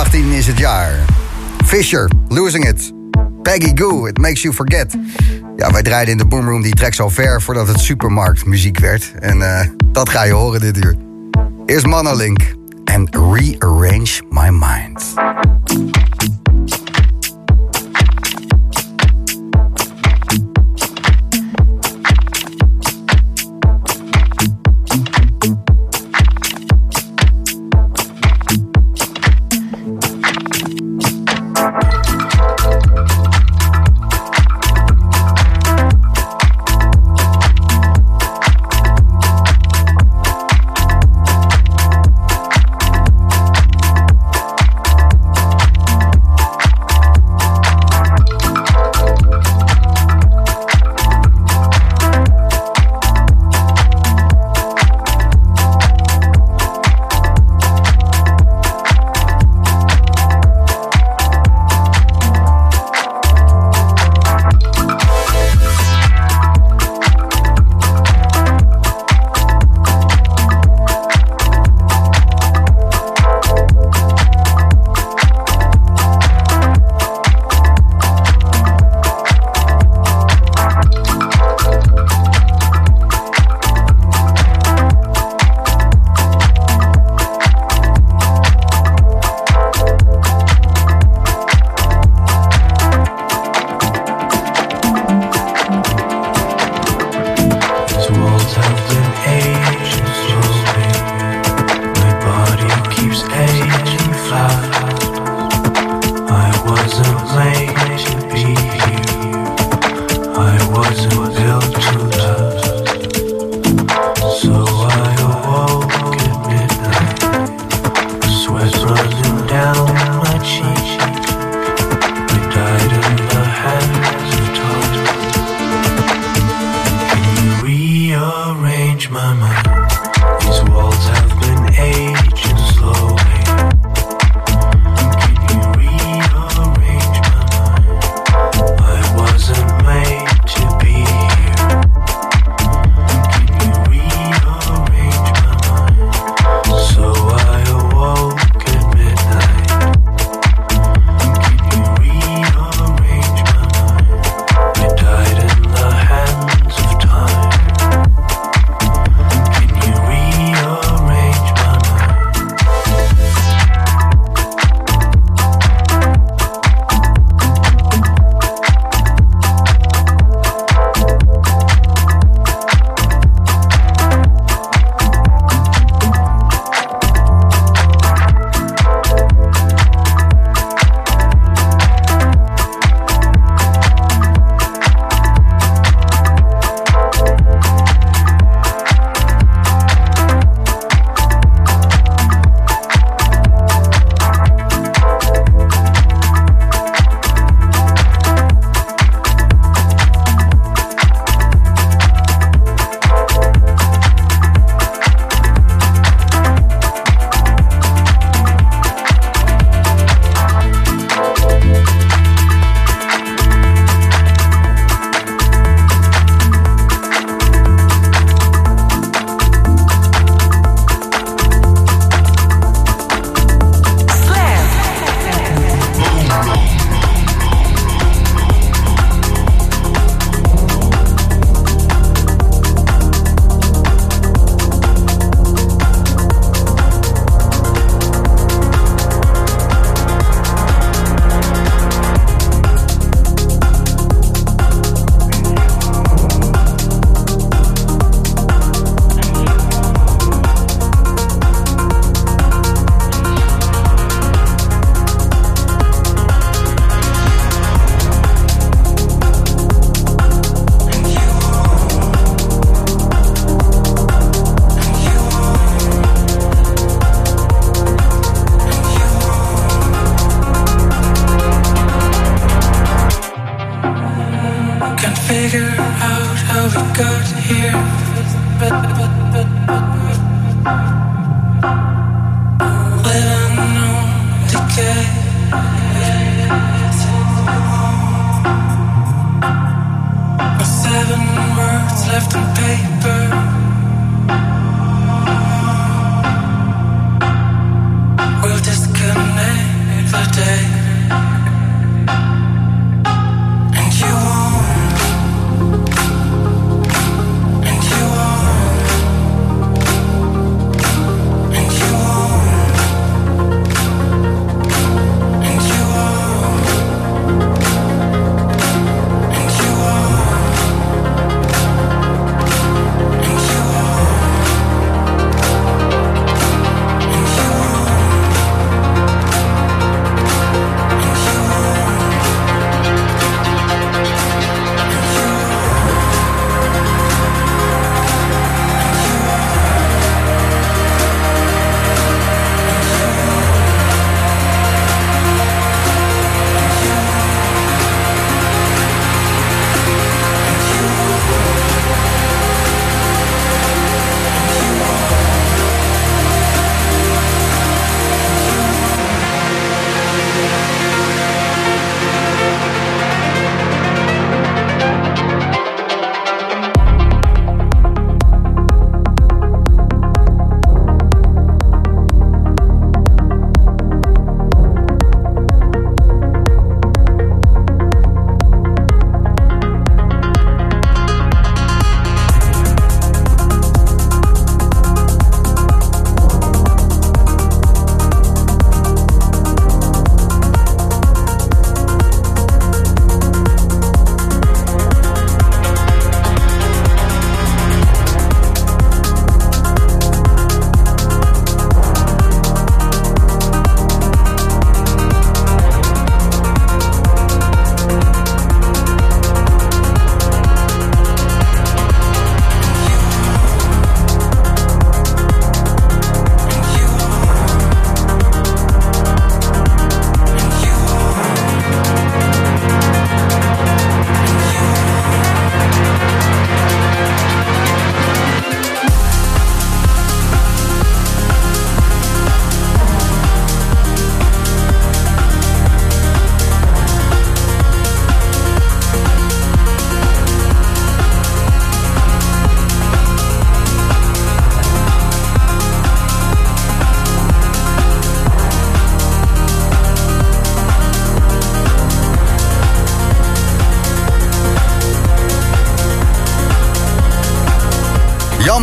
2018 is het jaar. Fisher, Losing It. Peggy Goo, It Makes You Forget. Ja, wij draaiden in de Boomroom die track zo ver voordat het supermarktmuziek werd. En uh, dat ga je horen dit uur. Eerst Monolink en Rearrange My Mind.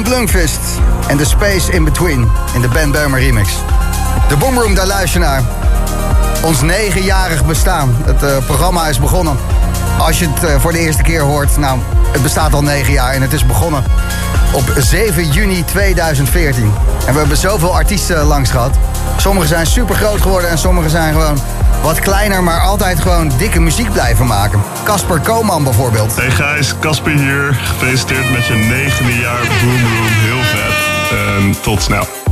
Lungfist en The Space in Between in de Ben Beumer remix. De Boomroom, daar luister naar. Ons negenjarig bestaan. Het uh, programma is begonnen. Als je het uh, voor de eerste keer hoort, nou, het bestaat al negen jaar en het is begonnen op 7 juni 2014. En we hebben zoveel artiesten langs gehad. Sommigen zijn super groot geworden en sommigen zijn gewoon wat kleiner, maar altijd gewoon dikke muziek blijven maken. Casper Koman bijvoorbeeld. Hey Gijs, Casper hier. Gefeliciteerd met je negende jaar Boomroom. Heel vet. En tot snel.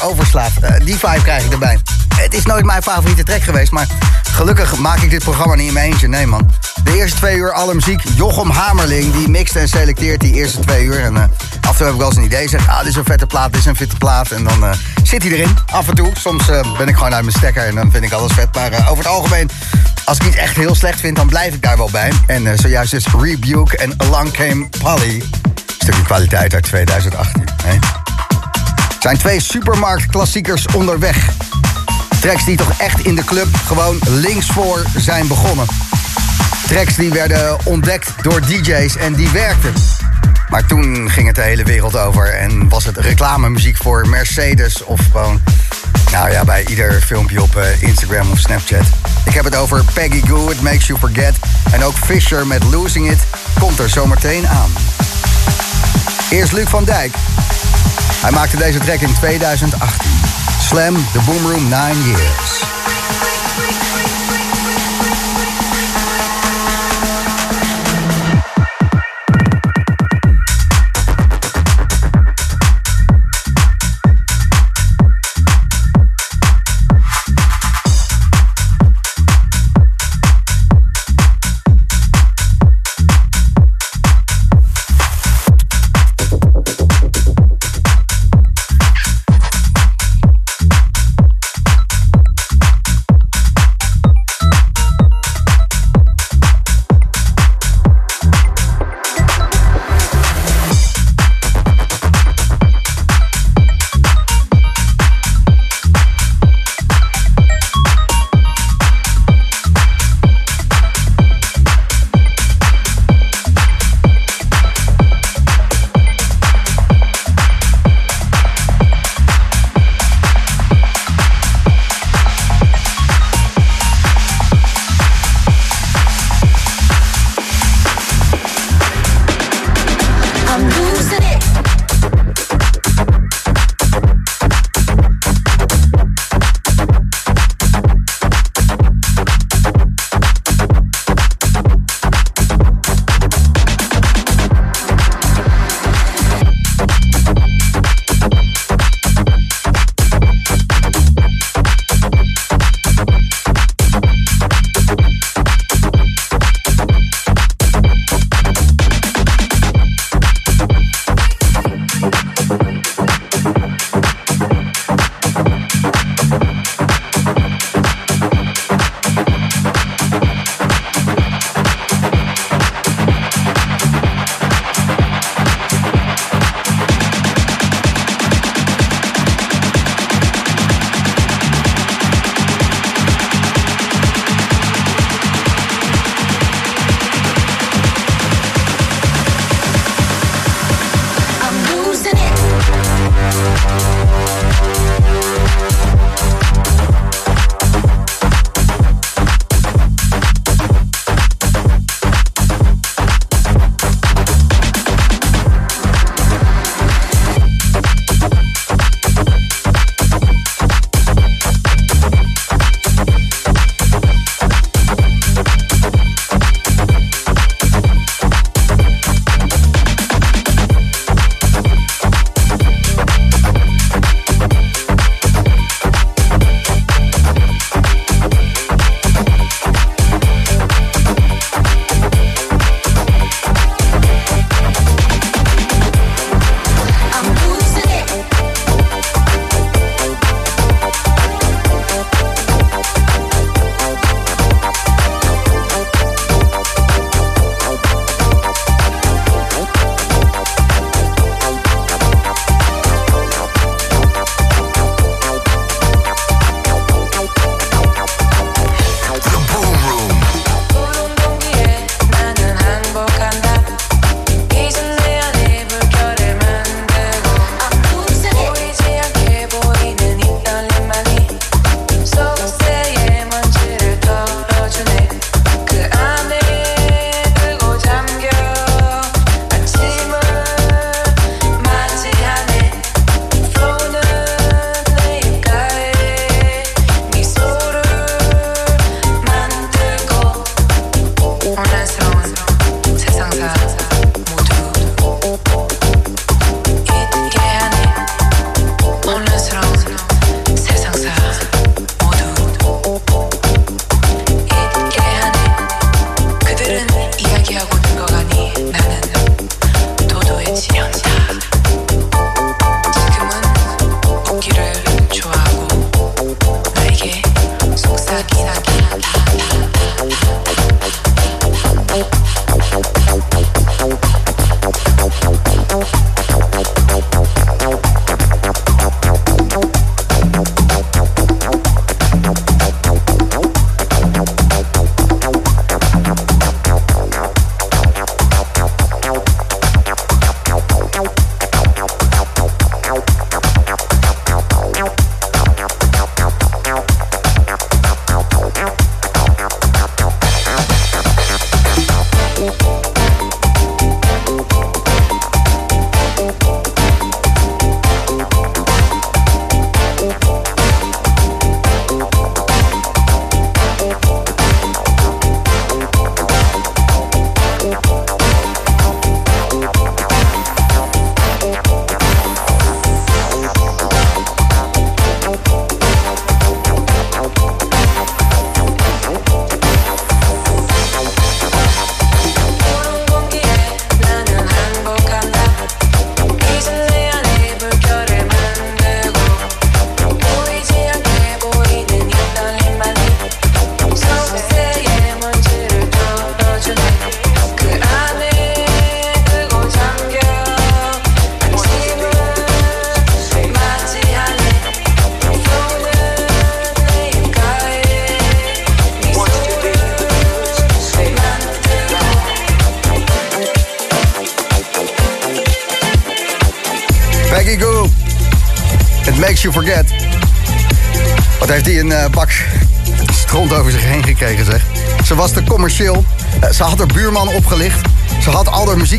Overslaat. Uh, die vibe krijg ik erbij. Het is nooit mijn favoriete track geweest, maar gelukkig maak ik dit programma niet in mijn eentje. Nee man. De eerste twee uur alle muziek. Jochem Hamerling, die mixt en selecteert die eerste twee uur. En uh, af en toe heb ik wel eens een idee. Zeg, ah, dit is een vette plaat, dit is een vette plaat. En dan uh, zit hij erin, af en toe. Soms ben ik gewoon uit mijn stekker en dan vind ik alles vet. Maar over het algemeen, als ik iets echt heel slecht vind, dan blijf ik daar wel bij. En zojuist is Rebuke en Along Came Polly. Stukje kwaliteit uit 2018. Hè? Zijn twee supermarktklassiekers onderweg. Tracks die toch echt in de club gewoon linksvoor zijn begonnen. Tracks die werden ontdekt door DJ's en die werkten. Maar toen ging het de hele wereld over en was het reclamemuziek voor Mercedes of gewoon, nou ja, bij ieder filmpje op uh, Instagram of Snapchat. Ik heb het over Peggy Goo, It Makes You Forget. En ook Fisher met Losing It komt er zometeen aan. Eerst Luc van Dijk. Hij maakte deze track in 2018. Slam The Boom Room 9 Years.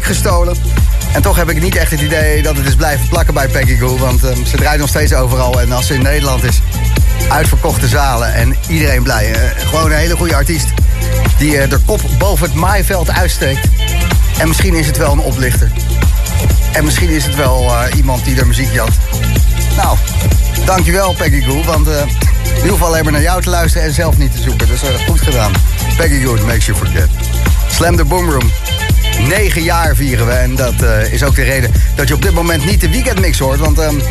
Gestolen. En toch heb ik niet echt het idee dat het is blijven plakken bij Peggy Goo. Want uh, ze draait nog steeds overal. En als ze in Nederland is, uitverkochte zalen en iedereen blij. gewoon een hele goede artiest. Die de kop boven het maaiveld uitsteekt. En misschien is het wel een oplichter. En misschien is het wel iemand die de muziek jat. Nou, dankjewel Peggy Goo, want uh, in ieder geval alleen maar naar jou te luisteren en zelf niet te zoeken. Dus uh, goed gedaan. Peggy Goo, Makes You Forget. Slam the Boomroom. Negen jaar vieren we en dat uh, is ook de reden dat je op dit moment niet de weekendmix hoort. Want um,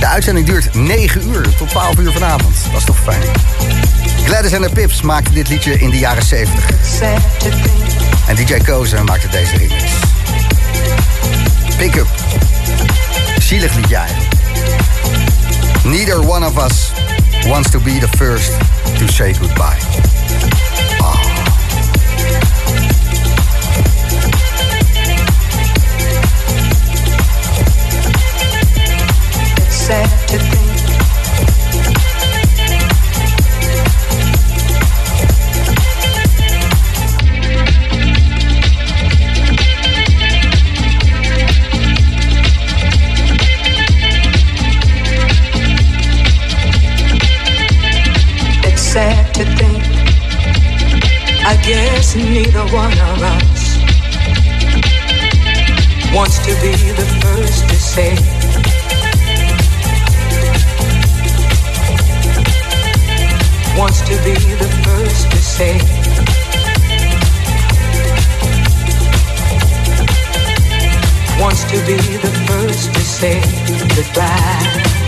de uitzending duurt 9 uur tot 12 uur vanavond. Dat is toch fijn. Gladys en de Pips maakten dit liedje in de jaren 70. En DJ Kozen maakte deze remix. Pick Up. Zielig liedje eigenlijk. Neither one of us wants to be the first to say goodbye. Sad to think sad to think. I guess neither one of us wants to be the first to say. Wants to be the first to say. Wants to be the first to say goodbye.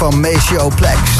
Van Maceo Plex.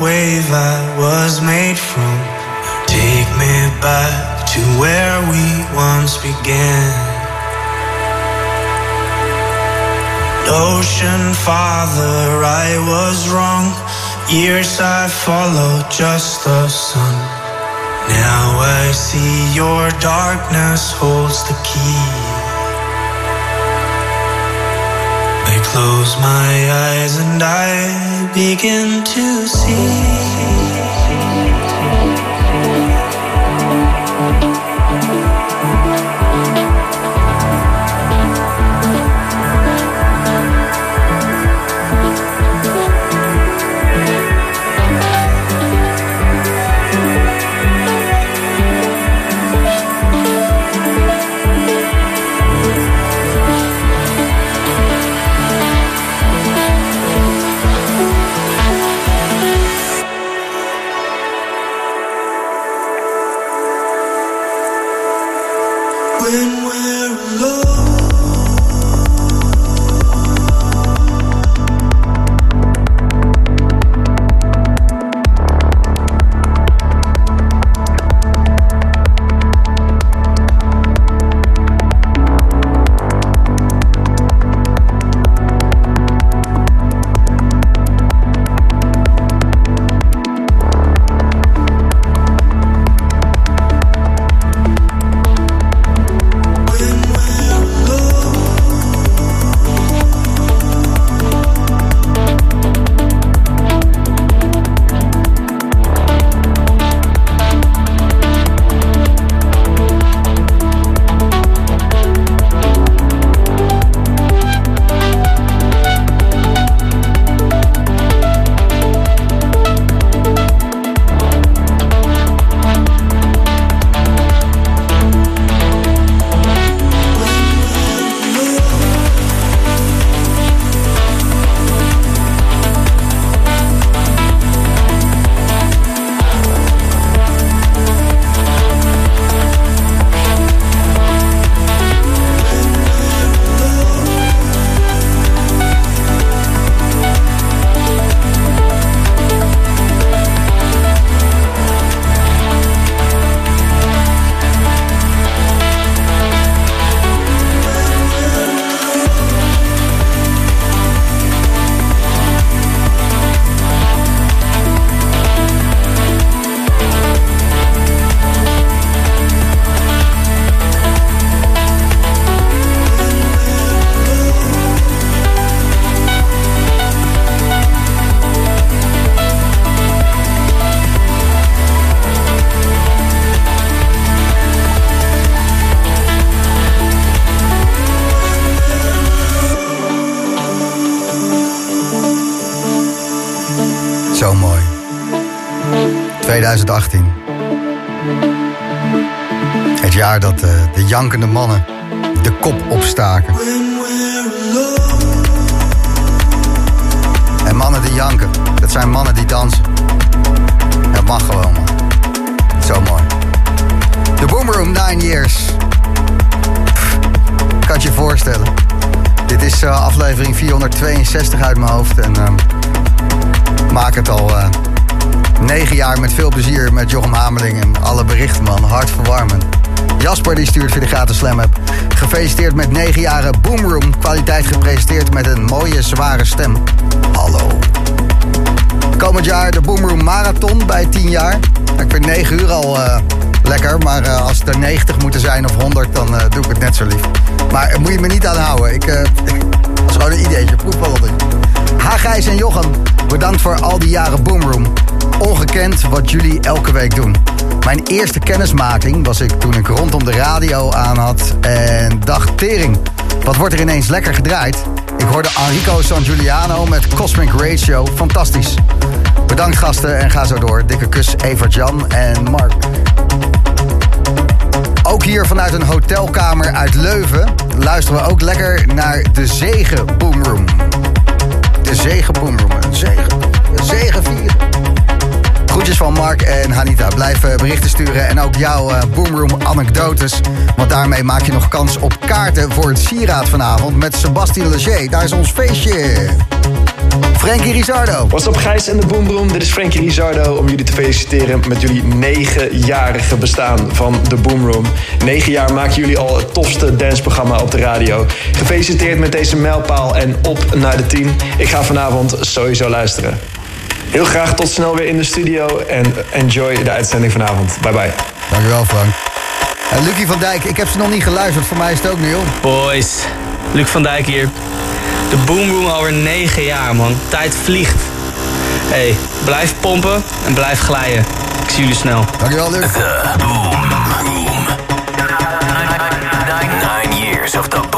wave I was made from. Take me back to where we once began. Ocean father, I was wrong. Years I followed just the sun. Now I see your darkness holds the key. Close my eyes and I begin to see. Jankende mannen de kop opstaken. En mannen die janken, dat zijn mannen die dansen. Dat mag gewoon, man. Zo mooi. De Boomroom 9 Years. Pff, kan je voorstellen. Dit is eh, aflevering 462 uit mijn hoofd. En ehm, maak het al eh, negen jaar met veel plezier met Jochem Hameling en alle berichten, man. Hartverwarmend. Jasper die stuurt via de gratis Slam app. Gefeliciteerd met negen jaren Boomroom. Kwaliteit gepresenteerd met een mooie, zware stem. Hallo. Komend jaar de Boomroom Marathon bij 10 jaar. Ik vind 9 uur al eh, lekker, maar eh, als het er 90 moeten zijn of 100, dan eh, doe ik het net zo lief. Maar moet je me niet aan houden. Ik, dat is gewoon een ideetje. Proef wel. Hagijs en Jochem, bedankt voor al die jaren Boomroom. Ongekend wat jullie elke week doen. Mijn eerste kennismaking was ik toen ik rondom de radio aan had en dacht tering. Wat wordt er ineens lekker gedraaid? Ik hoorde Enrico San Giuliano met Cosmic Ratio. Fantastisch. Bedankt gasten en ga zo door. Dikke kus Evert Jan en Mark. Ook hier vanuit een hotelkamer uit Leuven luisteren we ook lekker naar de Zegen Boomroom. De Zegen Boomroom. Een zegen. Een zegen vieren. Groetjes van Mark en Hanita. Blijf eh, berichten sturen en ook jouw eh, Boomroom anekdotes. Want daarmee maak je nog kans op kaarten voor het sieraad vanavond met Sebastien Leger. Daar is ons feestje. Frankie Rizardo. What's up Gijs en de Boomroom, dit is Frankie Rizardo om jullie te feliciteren met jullie negenjarige bestaan van de Boomroom. Negen jaar maken jullie al het tofste danceprogramma op de radio. Gefeliciteerd met deze mijlpaal en op naar de tien. Ik ga vanavond sowieso luisteren. Heel graag tot snel weer in de studio en enjoy de uitzending vanavond. Bye bye. Dankjewel, Frank. En Lucie van Dijk, ik heb ze nog niet geluisterd. Voor mij is het ook nieuw. Boys, Luc van Dijk hier. De Boomroom alweer 9 jaar, man. Tijd vliegt. hey, blijf pompen en blijf glijden. Ik zie jullie snel. Dankjewel, Luc. The Boom Room. Nine years of the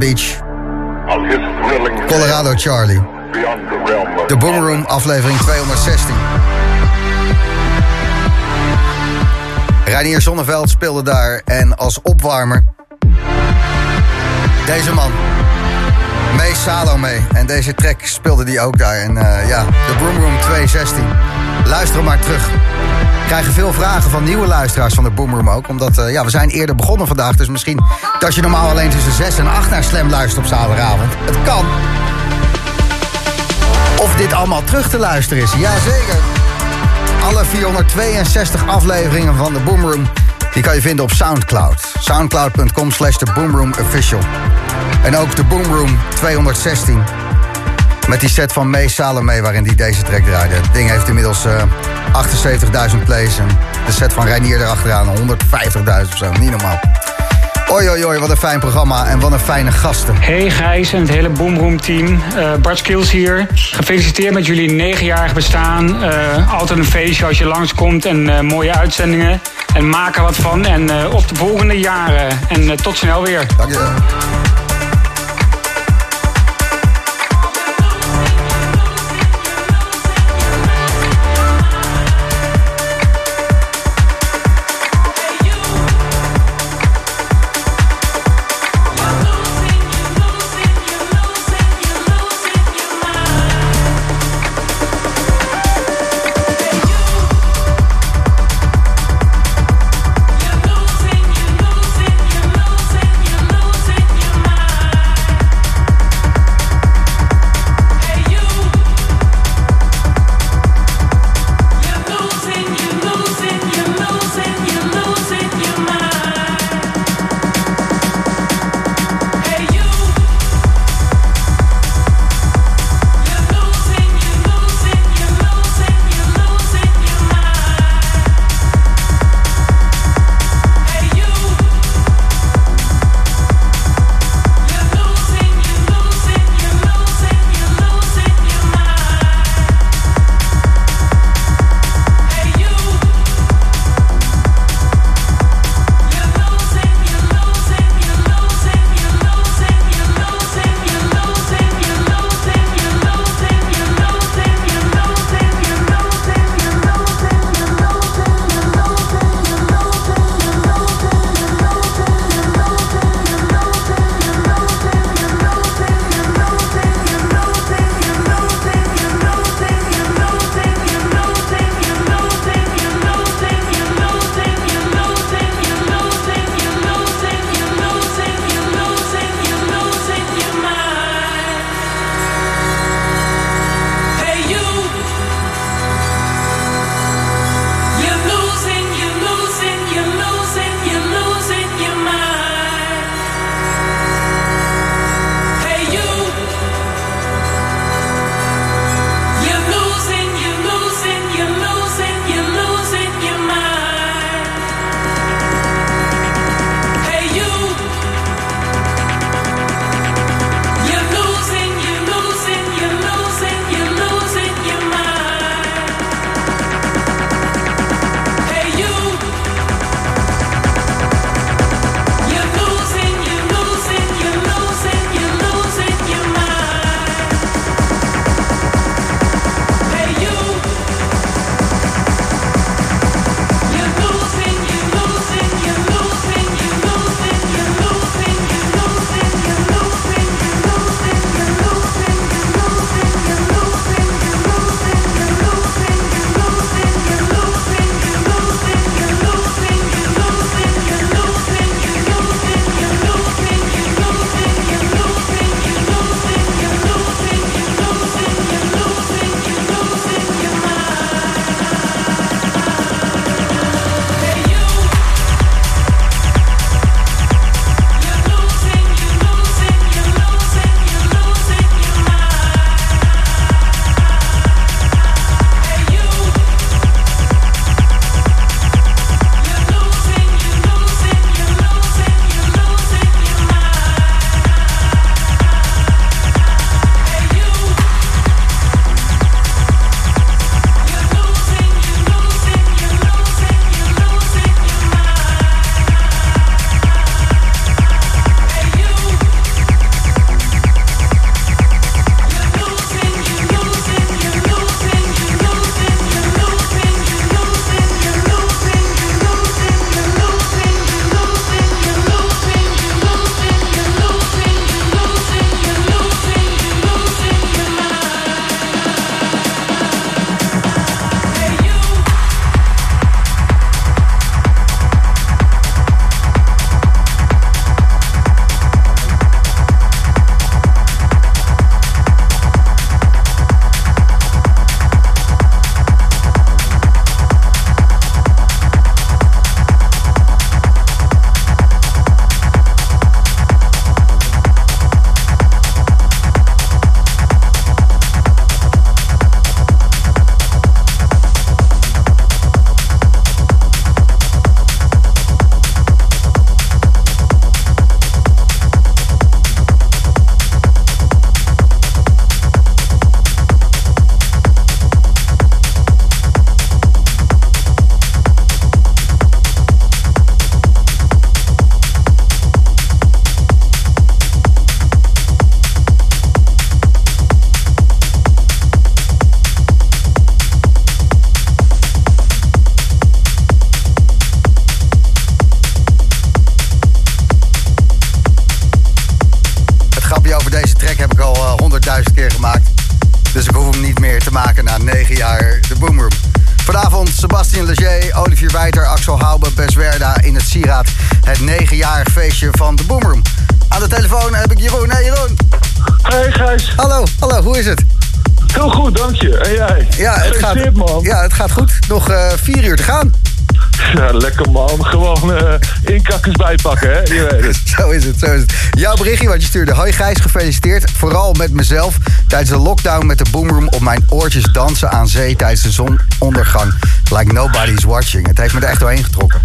Beach, Colorado Charlie. De Boomroom, aflevering 216. Reinier Zonneveld speelde daar en als opwarmer... deze man, Mee Salome. En deze track speelde die ook daar. En uh, ja, de Boomroom 216. Luister maar terug. Krijgen veel vragen van nieuwe luisteraars van de Boomroom ook. Omdat uh, ja, we zijn eerder begonnen vandaag. Dus misschien dat je normaal alleen tussen 6 en 8 naar Slam luistert op zaterdagavond. Het kan. Of dit allemaal terug te luisteren is. Jazeker. Alle 462 afleveringen van de Boomroom... die kan je vinden op Soundcloud. Soundcloud.com slash de Boomroom Official. En ook de Boomroom 216. Met die set van May Salome waarin die deze track draaide. Het ding heeft inmiddels uh, 78.000 plays. En de set van Reinier erachteraan 150.000 of zo. Niet normaal. Oi, oi, oi, wat een fijn programma en wat een fijne gasten. Hey Gijs en het hele Boomroom team. Uh, Bart Skills hier. Gefeliciteerd met jullie negenjarig bestaan. Uh, altijd een feestje als je langskomt en uh, mooie uitzendingen. En maak er wat van. En op de volgende jaren. En tot snel weer. Dank je. Berichtje wat je stuurde. Hoi Gijs, gefeliciteerd. Vooral met mezelf. Tijdens de lockdown met de boomroom op mijn oortjes dansen aan zee tijdens de zonondergang. Like nobody's watching. Het heeft me er echt doorheen getrokken.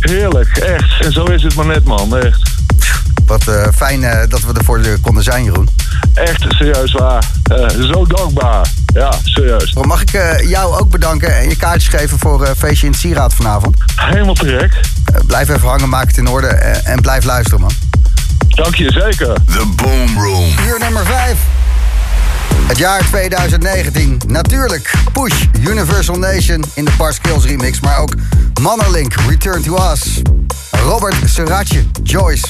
Heerlijk, echt. En zo is het maar net, man. Echt. Wat eh, fijn eh, dat we ervoor eh, konden zijn, Jeroen. Echt, serieus waar. Eh, zo dankbaar. Ja, serieus. Mag ik jou ook bedanken en je kaartjes geven voor feestje in het Sieraad vanavond? Helemaal terecht. Blijf even hangen, maak het in orde en blijf luisteren, man. Dank je, zeker. The Boom Room. Uur nummer 5. Het jaar 2019. Natuurlijk Push, Universal Nation in de Par Skills remix. Maar ook Mannerlink, Return to Us. Robert Serace, Joyce.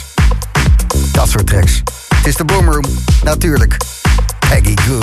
Dat soort tracks. Het is de Boomroom. Natuurlijk. Peggy Goo.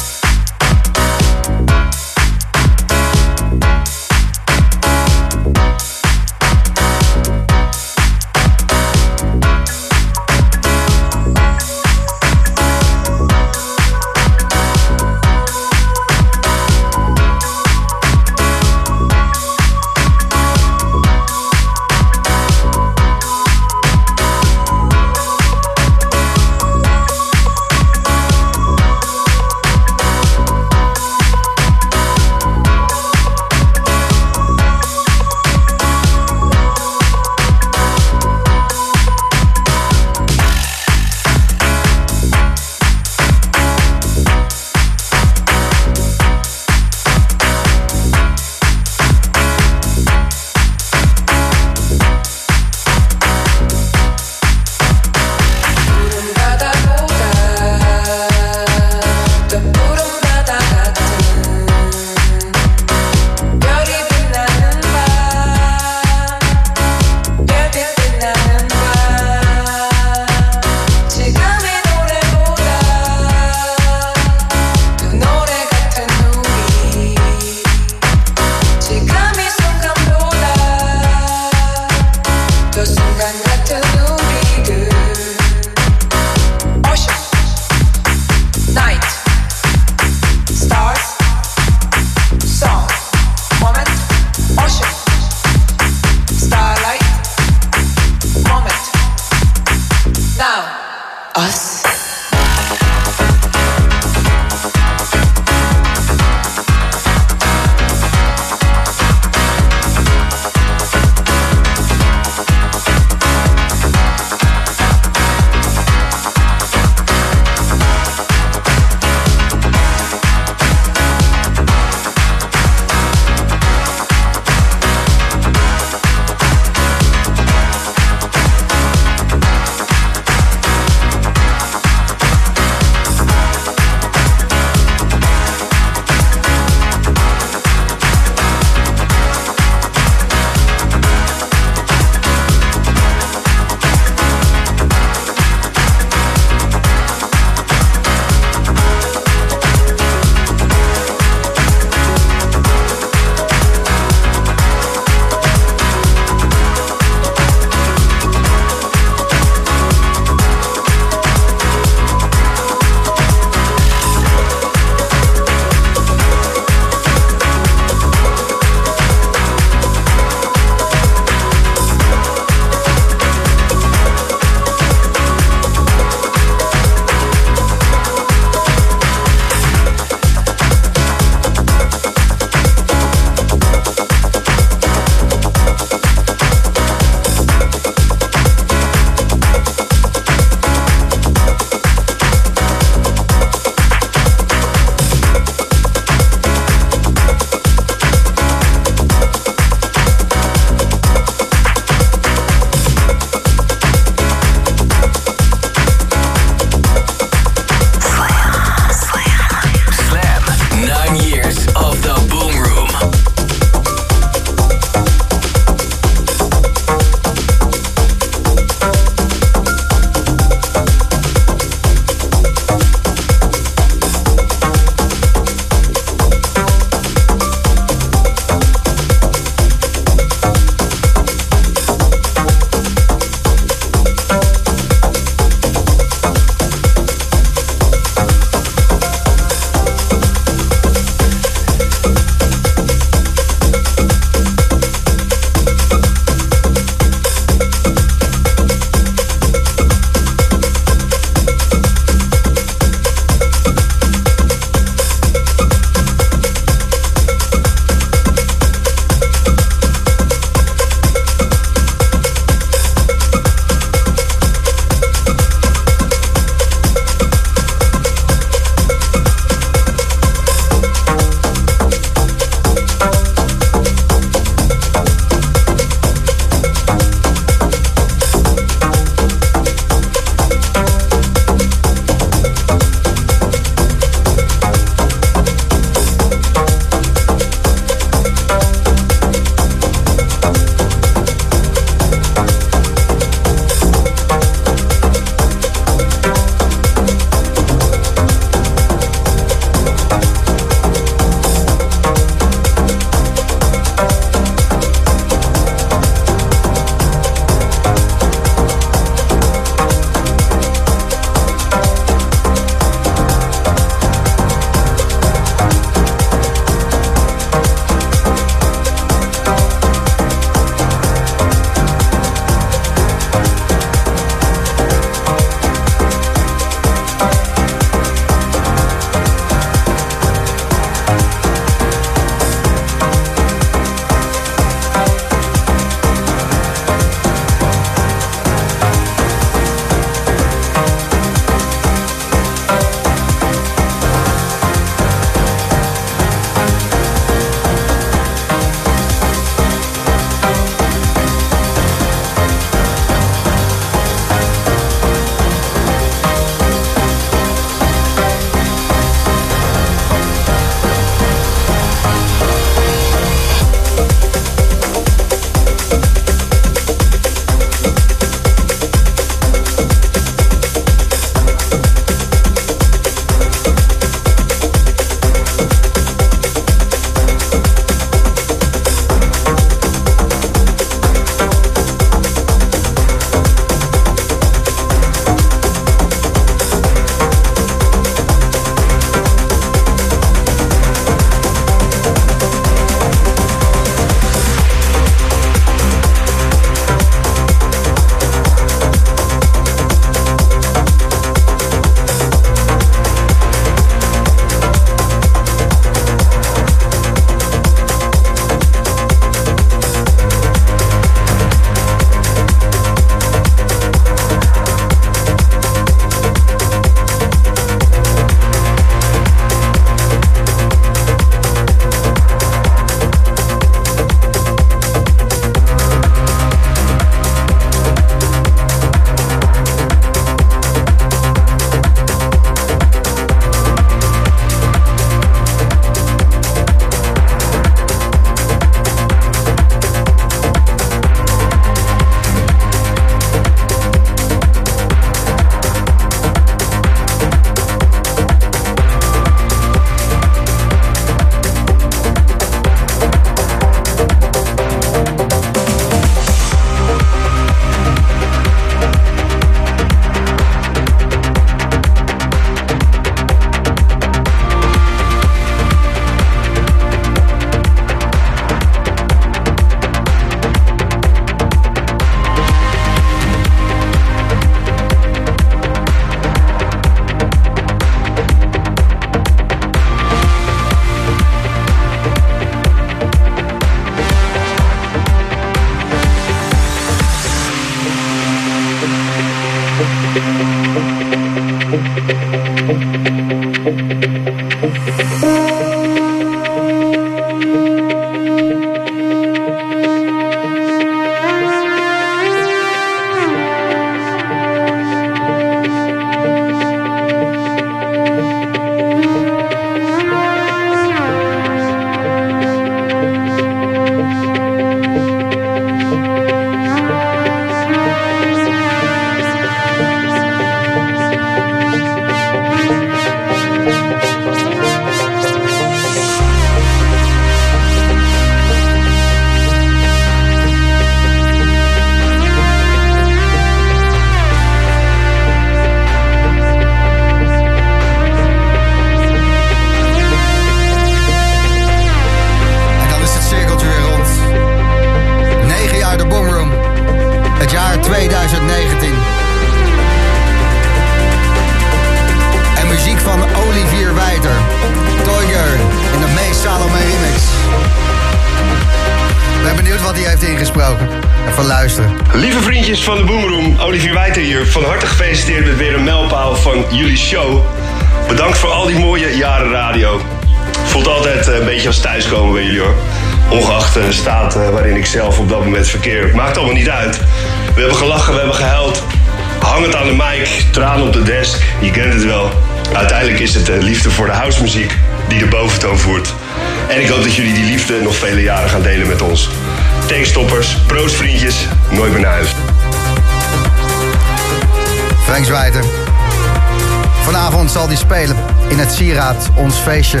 Ons feestje.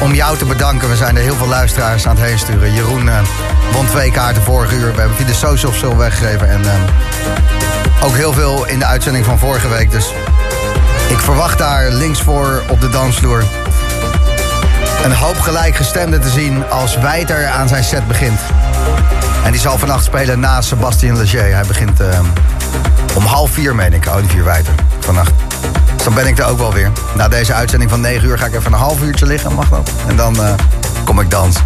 Om jou te bedanken. We zijn er heel veel luisteraars aan het heen sturen. Jeroen uh, won twee kaarten vorige uur. We hebben via de socials veel weggegeven. En uh, ook heel veel in de uitzending van vorige week. Dus ik verwacht daar links voor op de dansvloer... een hoop gelijkgestemden te zien als Wijter aan zijn set begint. En die zal vannacht spelen na Sebastien Leger. Hij begint uh, om half vier, meen ik, Olivier Wijter, vannacht. Dan ben ik er ook wel weer. Na deze uitzending van 9 uur ga ik even een half uurtje liggen, mag dat. En dan uh, kom ik dansen.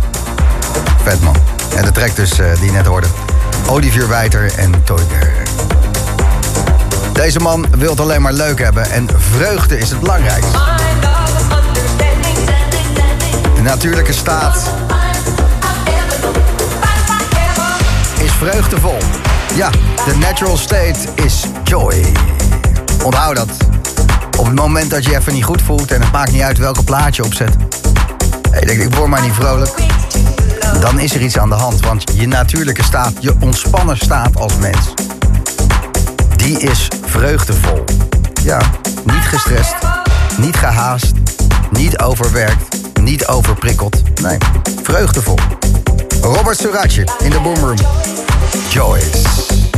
Vet man. En de track dus uh, die je net hoorde. Olivier Wijter en Toiger. Deze man wil alleen maar leuk hebben en vreugde is het belangrijkste. De natuurlijke staat is vreugdevol. Ja, de natural state is joy. Onthoud dat. Op het moment dat je je even niet goed voelt en het maakt niet uit welke plaat je opzet. Je ik word maar niet vrolijk. Dan is er iets aan de hand. Want je natuurlijke staat, je ontspannen staat als mens. Die is vreugdevol. Ja, niet gestrest, niet gehaast, niet overwerkt, niet overprikkeld. Nee, vreugdevol. Robert Suratje in de Boomroom. Joyce.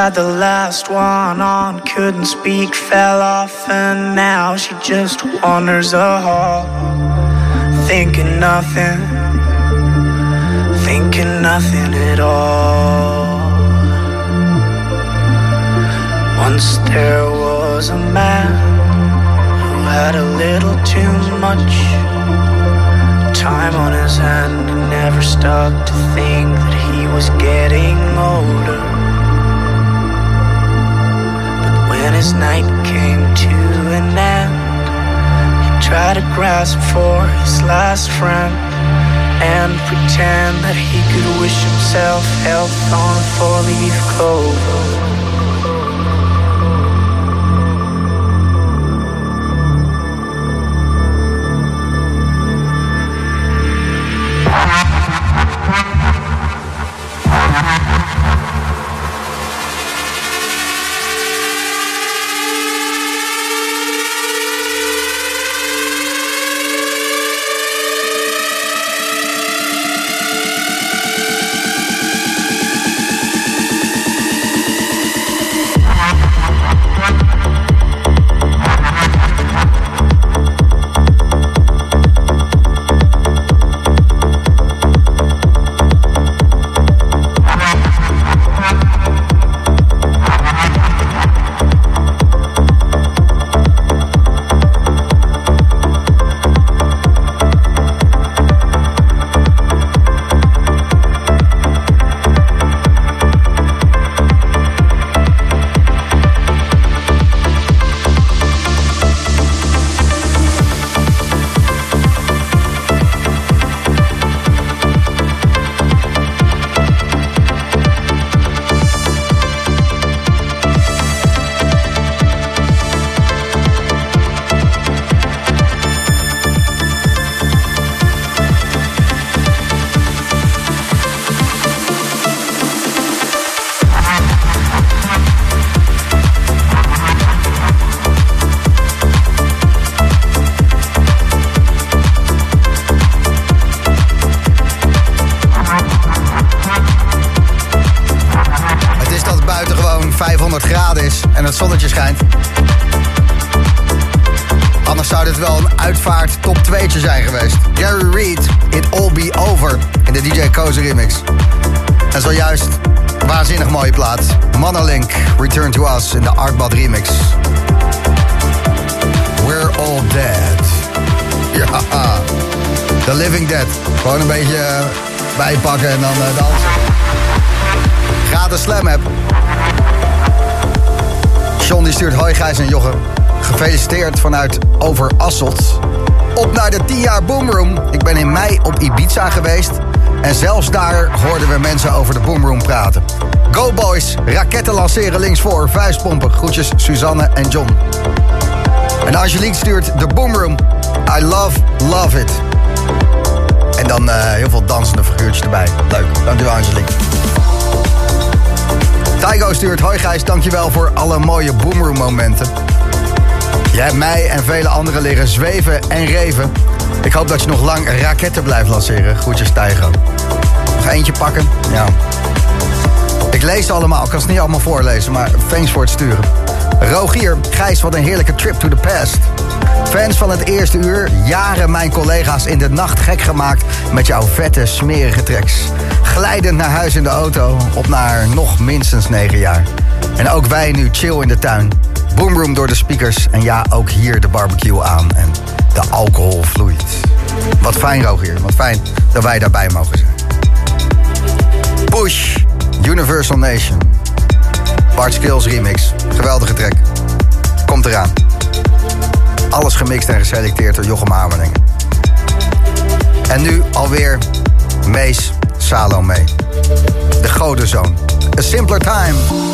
Tried the last one on, couldn't speak, fell off, and now she just wanders a hall, thinking nothing, thinking nothing at all. Once there was a man who had a little too much time on his hand and never stopped to think that he was getting older. When his night came to an end, he tried to grasp for his last friend and pretend that he could wish himself health on a four-leaf clover. Op naar de 10 jaar Boomroom. Ik ben in mei op Ibiza geweest. En zelfs daar hoorden we mensen over de Boomroom praten. Go boys, raketten lanceren linksvoor, vuistpompen. Groetjes Suzanne en John. En Angelique stuurt de Boomroom. I love, love it. En dan eh, heel veel dansende figuurtjes erbij. Leuk, dankjewel Angelique. Tygo stuurt, hoi Gijs, dankjewel voor alle mooie Boomroom momenten. Jij hebt mij en vele anderen leren zweven en reven. Ik hoop dat je nog lang raketten blijft lanceren. Groetjes Tygo. Nog eentje pakken? Ja. Ik lees ze allemaal, ik kan ze niet allemaal voorlezen, maar thanks voor het sturen. Rogier, Gijs, wat een heerlijke trip to the past. Fans van het eerste uur, jaren mijn collega's in de nacht gek gemaakt met jouw vette, smerige tracks. Glijdend naar huis in de auto, op naar nog minstens negen jaar. En ook wij nu chill in de tuin. Boomroom door de speakers en ja, ook hier de barbecue aan en de alcohol vloeit. Wat fijn, Rogier, wat fijn dat wij daarbij mogen zijn. Push, Universal Nation. Bart Skills remix, geweldige track. Komt eraan. Alles gemixt en geselecteerd door Jochem Hamerling. En nu alweer Mees Salome. De godenzoon. A Simpler Time.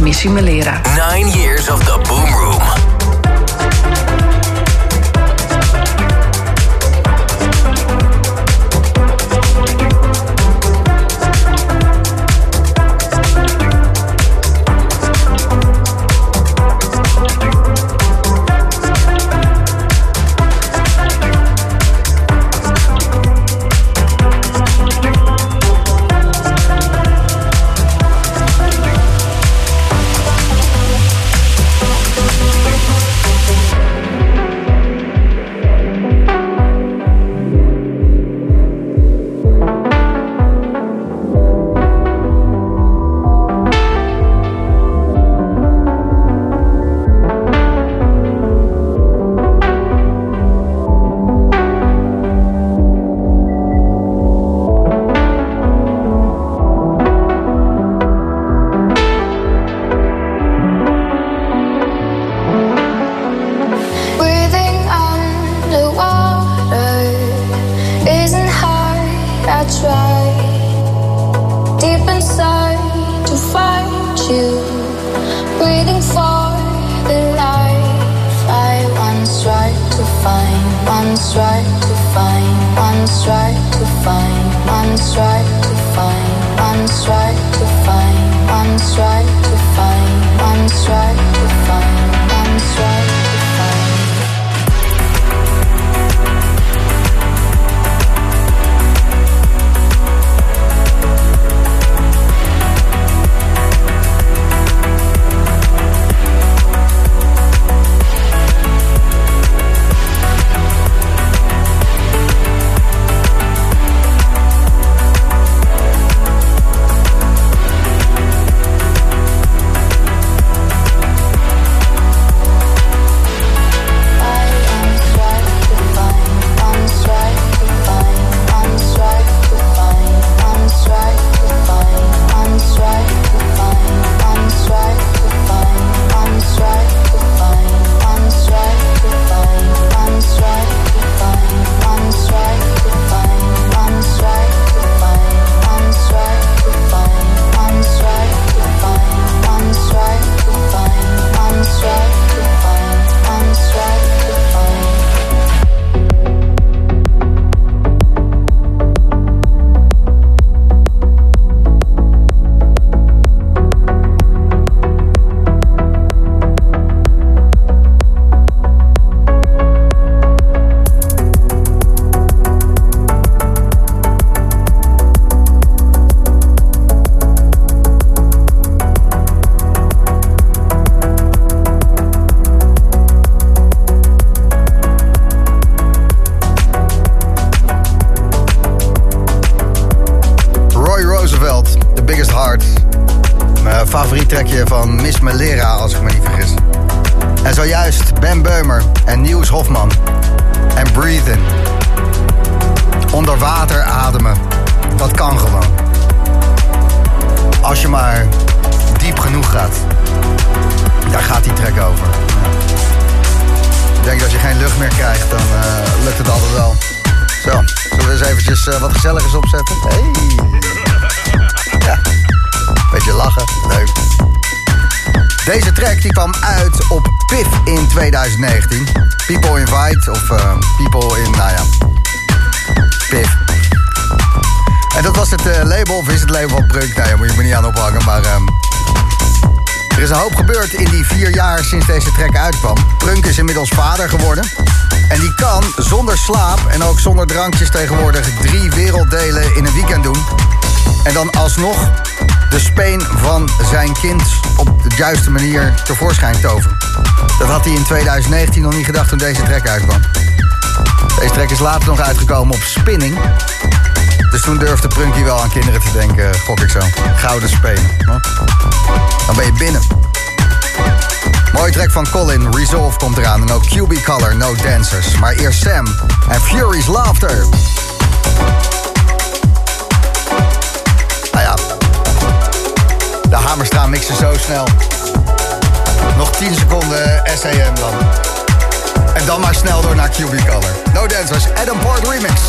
Missimilera. drankjes tegenwoordig drie werelddelen in een weekend doen. En dan alsnog de speen van zijn kind op de juiste manier tevoorschijn toveren. Dat had hij in 2019 nog niet gedacht toen deze track uitkwam. Deze track is later nog uitgekomen op Spinning. Dus toen durfde Prunky wel aan kinderen te denken, gok ik zo. Gouden spelen. Dan ben je binnen. Mooie track van Colin, Resolve komt eraan. En ook QB Color, No Dancers. Maar eerst Sam en Fury's Laughter. Nou ja, de Hamerstra mixen zo snel. Nog 10 seconden SAM dan. En dan maar snel door naar QB Color. No Dancers, Adam Port Remix.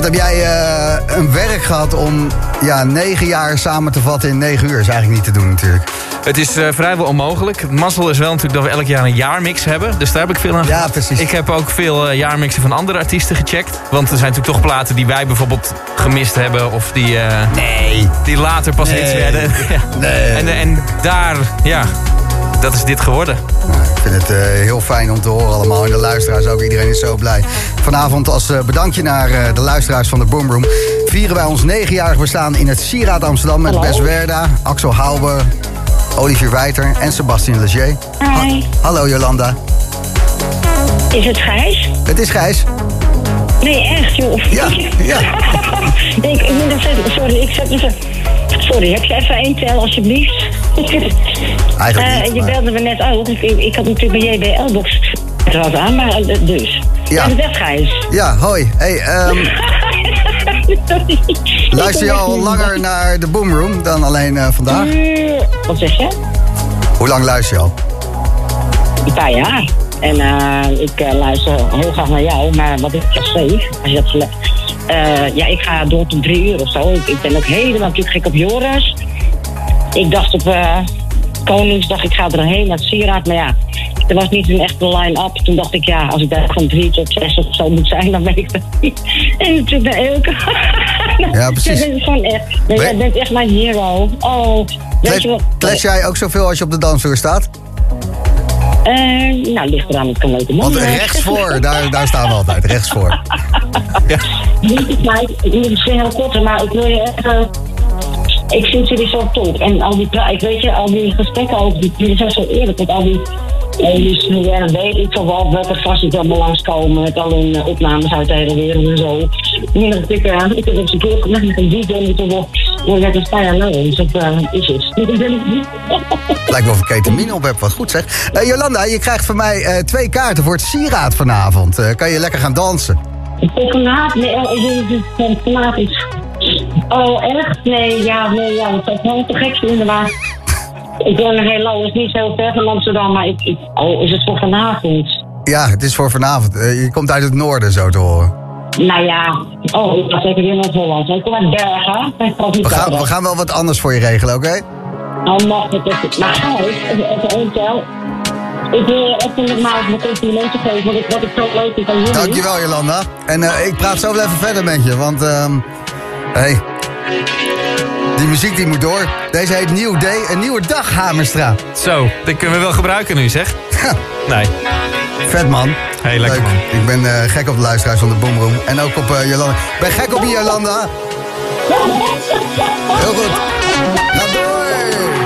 Wat heb jij eh, een werk gehad om ja, negen jaar samen te vatten in negen uur? Is eigenlijk niet te doen natuurlijk. Het is eh, vrijwel onmogelijk. Het mazzel is wel natuurlijk dat we elk jaar een jaarmix hebben. Dus daar heb ik veel aan Ja, precies. Ik heb ook veel eh, jaarmixen van andere artiesten gecheckt. Want er zijn natuurlijk toch platen die wij bijvoorbeeld gemist hebben. Of die, nee. die later pas Nee. hits werden. Ja. Nee. En, en daar, ja, dat is dit geworden. Ik vind het heel fijn om te horen allemaal. En de luisteraars ook. Iedereen is zo blij. Vanavond als eh, bedankje naar eh, de luisteraars van de Boomroom... vieren wij ons negenjarig bestaan in het Sieraad Amsterdam... met Bes Werda, Axel Halbe, Olivier Wijter en Sebastien Leger. Hi. Hallo Jolanda. Is het Gijs? Het is Gijs. Nee, echt joh. Ja, ja. ik, ik moet even, sorry, ik zet even... Sorry, heb je even één tel alsjeblieft? Eigenlijk Eh, niet, Je maar- belde me net ook. Ik, ik had natuurlijk bij JBL-box er aan, maar dus. Ja. Gijs. Ja, hoi. Hey, ehm, Sorry. luister je al langer naar de Boomroom dan alleen eh, vandaag? Eh, Wat zeg je? Hoe lang luister je al? Een paar jaar. En eh, ik luister heel graag naar jou, maar wat ik je schreef, als je dat eh, ja, ik ga door tot drie uur of zo. Ik, ik ben ook helemaal natuurlijk gek op Joris. Ik dacht op Koningsdag, ik ga erheen naar het Sieraad, maar ja, er was niet een echte line-up. Toen dacht ik, ja, als ik daar van drie tot zes of zo moet zijn, dan ben ik dat niet. En natuurlijk naar Elke. Ja, precies. Jij bent echt, nee, jij bent echt mijn hero. Oh, weet je wat? Jij ook zoveel als je op de dansvloer staat? Eh, nou, ligt eraan, het kan leuke Want man. rechtsvoor, daar, daar staan we altijd, rechtsvoor. Niet maar ik ik moet misschien heel kort, maar ik wil je even... Ik vind jullie zo top. En al die, ik weet je, al die gesprekken ook, die, jullie zijn zo eerlijk. Met al die, eh, die studenten, weet ik van wel welke vast die allemaal langskomen. Met al hun eh, opnames uit de hele wereld en zo. Nu dat ik, eh, ik heb eens een keer met een en toen wel, wel net een paar jaar lang. Dus dat eh, is het. Ik niet. Lijkt wel of ik ketamine op heb, wat goed zeg. Eh, Jolanda, je krijgt van mij twee kaarten voor het sieraad vanavond. Kan je lekker gaan dansen? Ik vanavond, nee, oh, ik dat het vanavond is. Oh, echt? Nee, ja, nee, ja, dat ik wel te gek vinden, maar... Ik woon in heel lang, het is niet zo ver van Amsterdam, maar ik, ik- oh, is het voor vanavond? Ja, het is voor vanavond. Eh, je komt uit het noorden, zo te horen. Nou ja, oh, ik was zeker weer naar Holland. Ik kom uit Bergen. We gaan, we gaan wel wat anders voor je regelen, oké? Oh, mag het even. Maar Gijs, even even één tel. Ik wil even nogmaals mijn complimenten geven, want ik, wat ik zo leuk vind aan jullie. Dankjewel, Jolanda. En eh, ik praat zo wel even verder met je, want... ehm hey, die muziek die moet door. Deze heet Nieuw Day, een nieuwe dag, Hamerstra. Zo, dat kunnen we wel gebruiken nu, zeg. Nee. Vet, man. Hey, lekker, man. Ik ben eh, gek op de luisteraars van de Boomroom. En ook op eh, Jolanda. Ik ben gek op je, Jolanda. Heel goed. Ga door.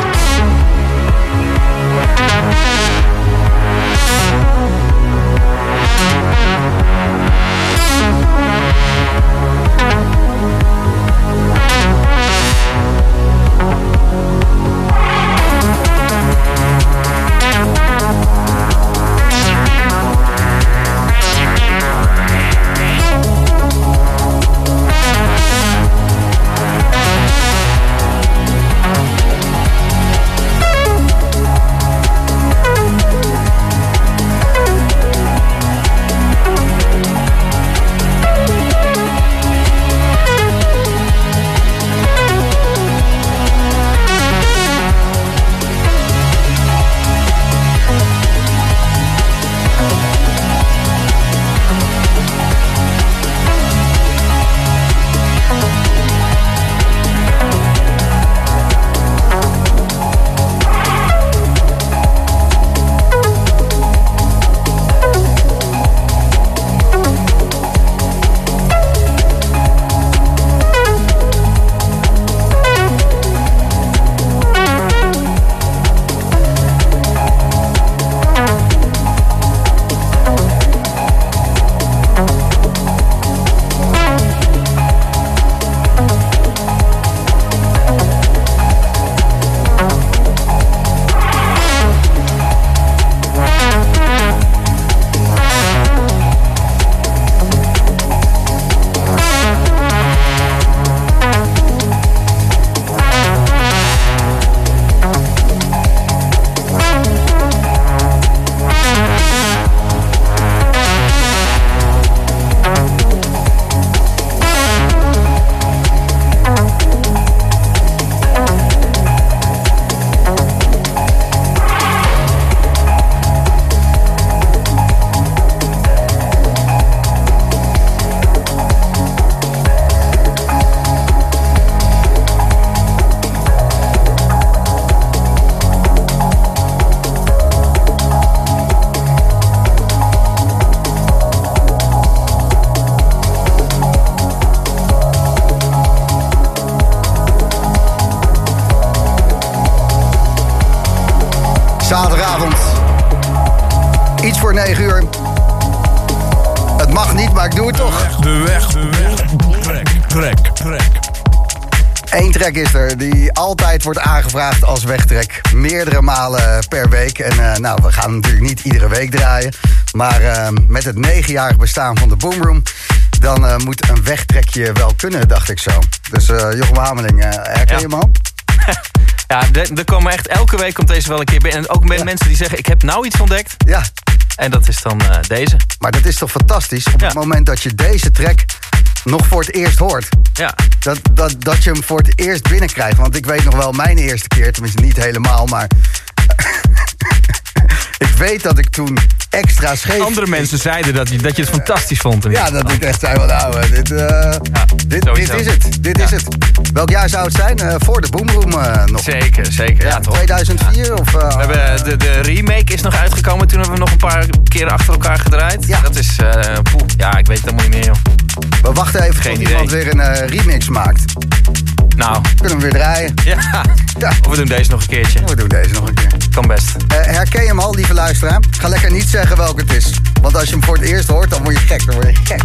Maar eh, met het negenjarig bestaan van de Boomroom... dan eh, moet een wegtrekje wel kunnen, dacht ik zo. Dus eh Jochem Hameling, eh, herken je hem al? Ja, er komen echt elke week komt deze wel een keer binnen. En ook met mensen die zeggen, ik heb nou iets ontdekt. Ja. En dat is dan deze. Maar dat is toch fantastisch? Op het moment dat je deze track nog voor het eerst hoort. Ja. Dat, dat, dat je hem voor het eerst binnenkrijgt. Want ik weet nog wel mijn eerste keer, tenminste niet helemaal, maar... ik weet dat ik toen extra scheef... Andere mensen zeiden dat je, dat je het fantastisch vond. Ja, dat ik echt zei, nou, eh, dit, dit, dit is het. Dit is het. Welk jaar zou het zijn? Eh, voor de Boomroom eh, nog. Zeker, zeker. Ja, toch. 2004 of... We hebben de, de remake is nog uitgekomen. Toen hebben we nog een paar keren achter elkaar gedraaid. Ja. Dat is, eh poeh, ja, ik weet het helemaal niet meer, joh. We wachten even Geen tot idee. iemand weer een remix maakt. Nou. Kunnen we weer draaien. Ja. Of we doen deze nog een keertje. We doen deze nog een keer. Kan best. Eh, herken je hem al, lieve luisteraar? Ga lekker niet zeggen welke het is. Want als je hem voor het eerst hoort, dan word je gek. Dan word je gek.